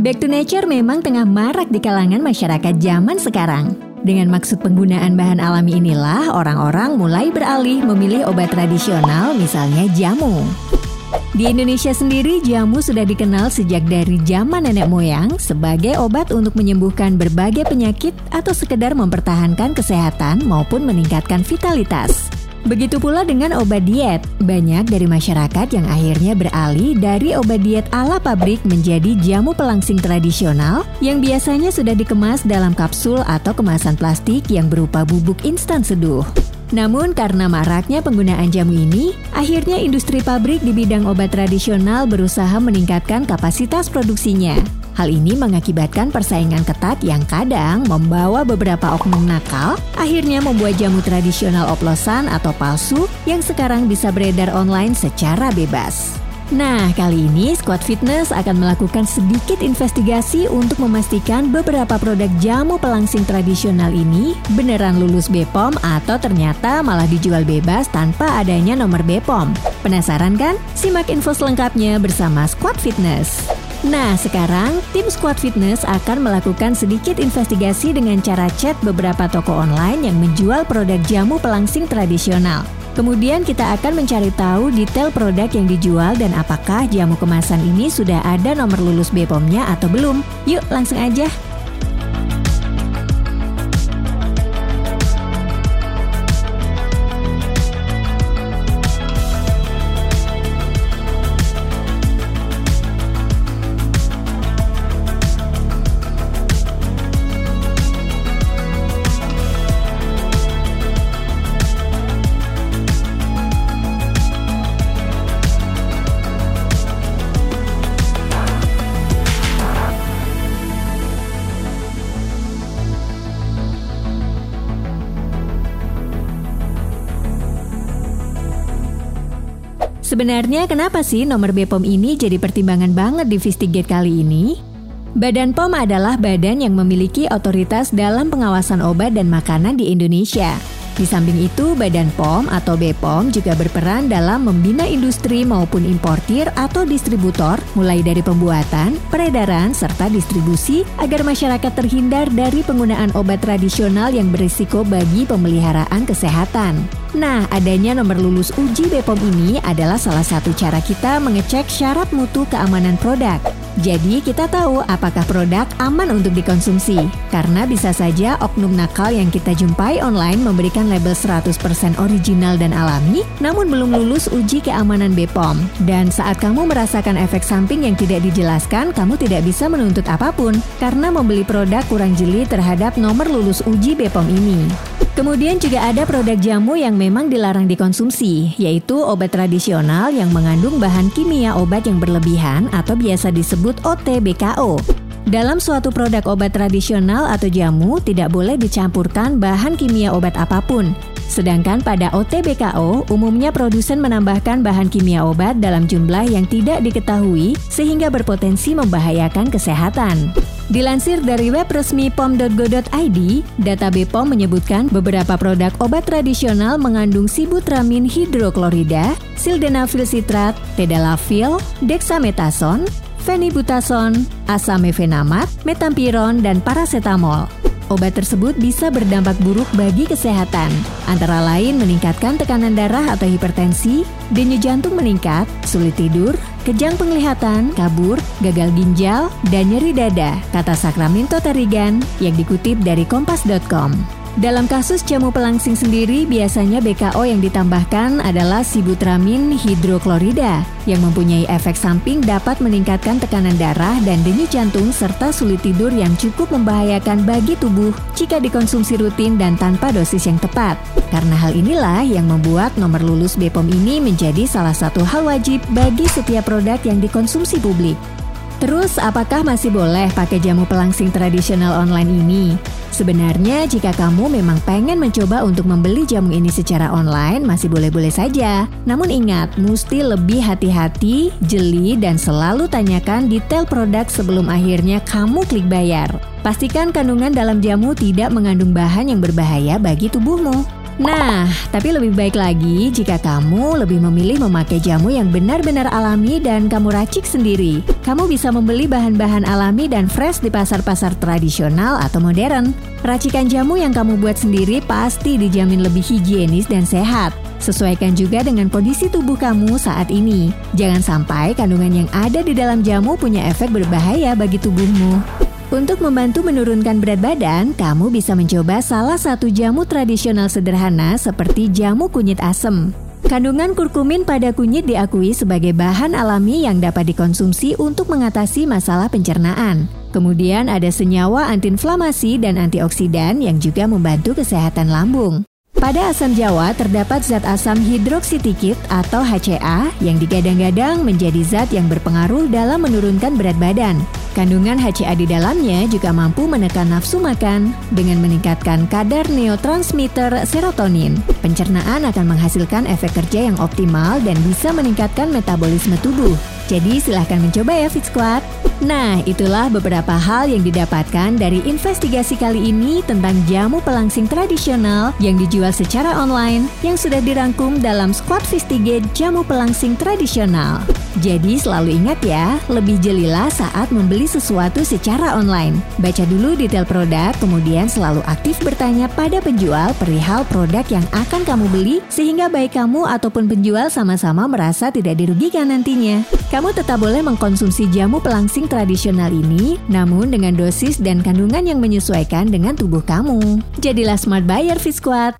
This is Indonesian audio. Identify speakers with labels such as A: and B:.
A: Back to nature memang tengah marak di kalangan masyarakat zaman sekarang. Dengan maksud penggunaan bahan alami inilah orang-orang mulai beralih memilih obat tradisional misalnya jamu. Di Indonesia sendiri, jamu sudah dikenal sejak dari zaman nenek moyang sebagai obat untuk menyembuhkan berbagai penyakit atau sekedar mempertahankan kesehatan maupun meningkatkan vitalitas. Begitu pula dengan obat diet. Banyak dari masyarakat yang akhirnya beralih dari obat diet ala pabrik menjadi jamu pelangsing tradisional yang biasanya sudah dikemas dalam kapsul atau kemasan plastik yang berupa bubuk instan seduh. Namun karena maraknya penggunaan jamu ini, akhirnya industri pabrik di bidang obat tradisional berusaha meningkatkan kapasitas produksinya. Hal ini mengakibatkan persaingan ketat yang kadang membawa beberapa oknum nakal, akhirnya membuat jamu tradisional oplosan atau palsu yang sekarang bisa beredar online secara bebas. Nah, kali ini Squad Fitness akan melakukan sedikit investigasi untuk memastikan beberapa produk jamu pelangsing tradisional ini beneran lulus BPOM atau ternyata malah dijual bebas tanpa adanya nomor BPOM. Penasaran kan? Simak info selengkapnya bersama Squad Fitness. Nah, sekarang tim Squad Fitness akan melakukan sedikit investigasi dengan cara chat beberapa toko online yang menjual produk jamu pelangsing tradisional. Kemudian kita akan mencari tahu detail produk yang dijual dan apakah jamu kemasan ini sudah ada nomor lulus BPOM-nya atau belum. Yuk, langsung aja. Sebenarnya kenapa sih nomor BPOM ini jadi pertimbangan banget di Vistigate kali ini? Badan POM adalah badan yang memiliki otoritas dalam pengawasan obat dan makanan di Indonesia. Di samping itu, Badan POM atau BPOM juga berperan dalam membina industri maupun importir atau distributor, mulai dari pembuatan, peredaran, serta distribusi agar masyarakat terhindar dari penggunaan obat tradisional yang berisiko bagi pemeliharaan kesehatan. Nah, adanya nomor lulus uji BPOM ini adalah salah satu cara kita mengecek syarat mutu keamanan produk. Jadi, kita tahu apakah produk aman untuk dikonsumsi. Karena bisa saja oknum nakal yang kita jumpai online memberikan label 100% original dan alami, namun belum lulus uji keamanan BPOM. Dan saat kamu merasakan efek samping yang tidak dijelaskan, kamu tidak bisa menuntut apa pun karena membeli produk kurang jeli terhadap nomor lulus uji BPOM ini. Kemudian juga ada produk jamu yang memang dilarang dikonsumsi, yaitu obat tradisional yang mengandung bahan kimia obat yang berlebihan atau biasa disebut OTBKO. Dalam suatu produk obat tradisional atau jamu tidak boleh dicampurkan bahan kimia obat apa pun. Sedangkan pada OTBKO, umumnya produsen menambahkan bahan kimia obat dalam jumlah yang tidak diketahui sehingga berpotensi membahayakan kesehatan. Dilansir dari web resmi pom.go.id, data BPOM menyebutkan beberapa produk obat tradisional mengandung sibutramin hidroklorida, sildenafil sitrat, tadalafil, dexamethasone, fenibutason, asamefenamat, metampiron, dan paracetamol. Obat tersebut bisa berdampak buruk bagi kesehatan, antara lain meningkatkan tekanan darah atau hipertensi, denyut jantung meningkat, sulit tidur, kejang penglihatan, kabur, gagal ginjal, dan nyeri dada, kata Sacramento Tarigan yang dikutip dari kompas.com. Dalam kasus jamu pelangsing sendiri, biasanya BKO yang ditambahkan adalah sibutramin hidroklorida yang mempunyai efek samping dapat meningkatkan tekanan darah dan denyut jantung serta sulit tidur yang cukup membahayakan bagi tubuh jika dikonsumsi rutin dan tanpa dosis yang tepat. Karena hal inilah yang membuat nomor lulus BPOM ini menjadi salah satu hal wajib bagi setiap produk yang dikonsumsi publik. Terus, apakah masih boleh pakai jamu pelangsing tradisional online ini? Sebenarnya, jika kamu memang pengen mencoba untuk membeli jamu ini secara online, masih boleh-boleh saja. Namun ingat, mesti lebih hati-hati, jeli, dan selalu tanyakan detail produk sebelum akhirnya kamu klik bayar. Pastikan kandungan dalam jamu tidak mengandung bahan yang berbahaya bagi tubuhmu. Nah, tapi lebih baik lagi jika kamu lebih memilih memakai jamu yang benar-benar alami dan kamu racik sendiri. Kamu bisa membeli bahan-bahan alami dan fresh di pasar-pasar tradisional atau modern. Racikan jamu yang kamu buat sendiri pasti dijamin lebih higienis dan sehat. Sesuaikan juga dengan kondisi tubuh kamu saat ini. Jangan sampai kandungan yang ada di dalam jamu punya efek berbahaya bagi tubuhmu. Untuk membantu menurunkan berat badan, kamu bisa mencoba salah satu jamu tradisional sederhana seperti jamu kunyit asem. Kandungan kurkumin pada kunyit diakui sebagai bahan alami yang dapat dikonsumsi untuk mengatasi masalah pencernaan. Kemudian ada senyawa antiinflamasi dan antioksidan yang juga membantu kesehatan lambung. Pada asam jawa terdapat zat asam hidroksitikit atau HCA yang digadang-gadang menjadi zat yang berpengaruh dalam menurunkan berat badan. Kandungan HCA di dalamnya juga mampu menekan nafsu makan dengan meningkatkan kadar neurotransmitter serotonin. Pencernaan akan menghasilkan efek kerja yang optimal dan bisa meningkatkan metabolisme tubuh. Jadi silahkan mencoba ya Fit Squad. Nah, itulah beberapa hal yang didapatkan dari investigasi kali ini tentang jamu pelangsing tradisional yang dijual secara online yang sudah dirangkum dalam Squad Fistigate Jamu Pelangsing Tradisional. Jadi selalu ingat ya, lebih jelilah saat membeli sesuatu secara online. Baca dulu detail produk, kemudian selalu aktif bertanya pada penjual perihal produk yang akan kamu beli sehingga baik kamu ataupun penjual sama-sama merasa tidak dirugikan nantinya. Kamu tetap boleh mengkonsumsi jamu pelangsing tradisional ini, namun dengan dosis dan kandungan yang menyesuaikan dengan tubuh kamu. Jadilah smart buyer Fisquad.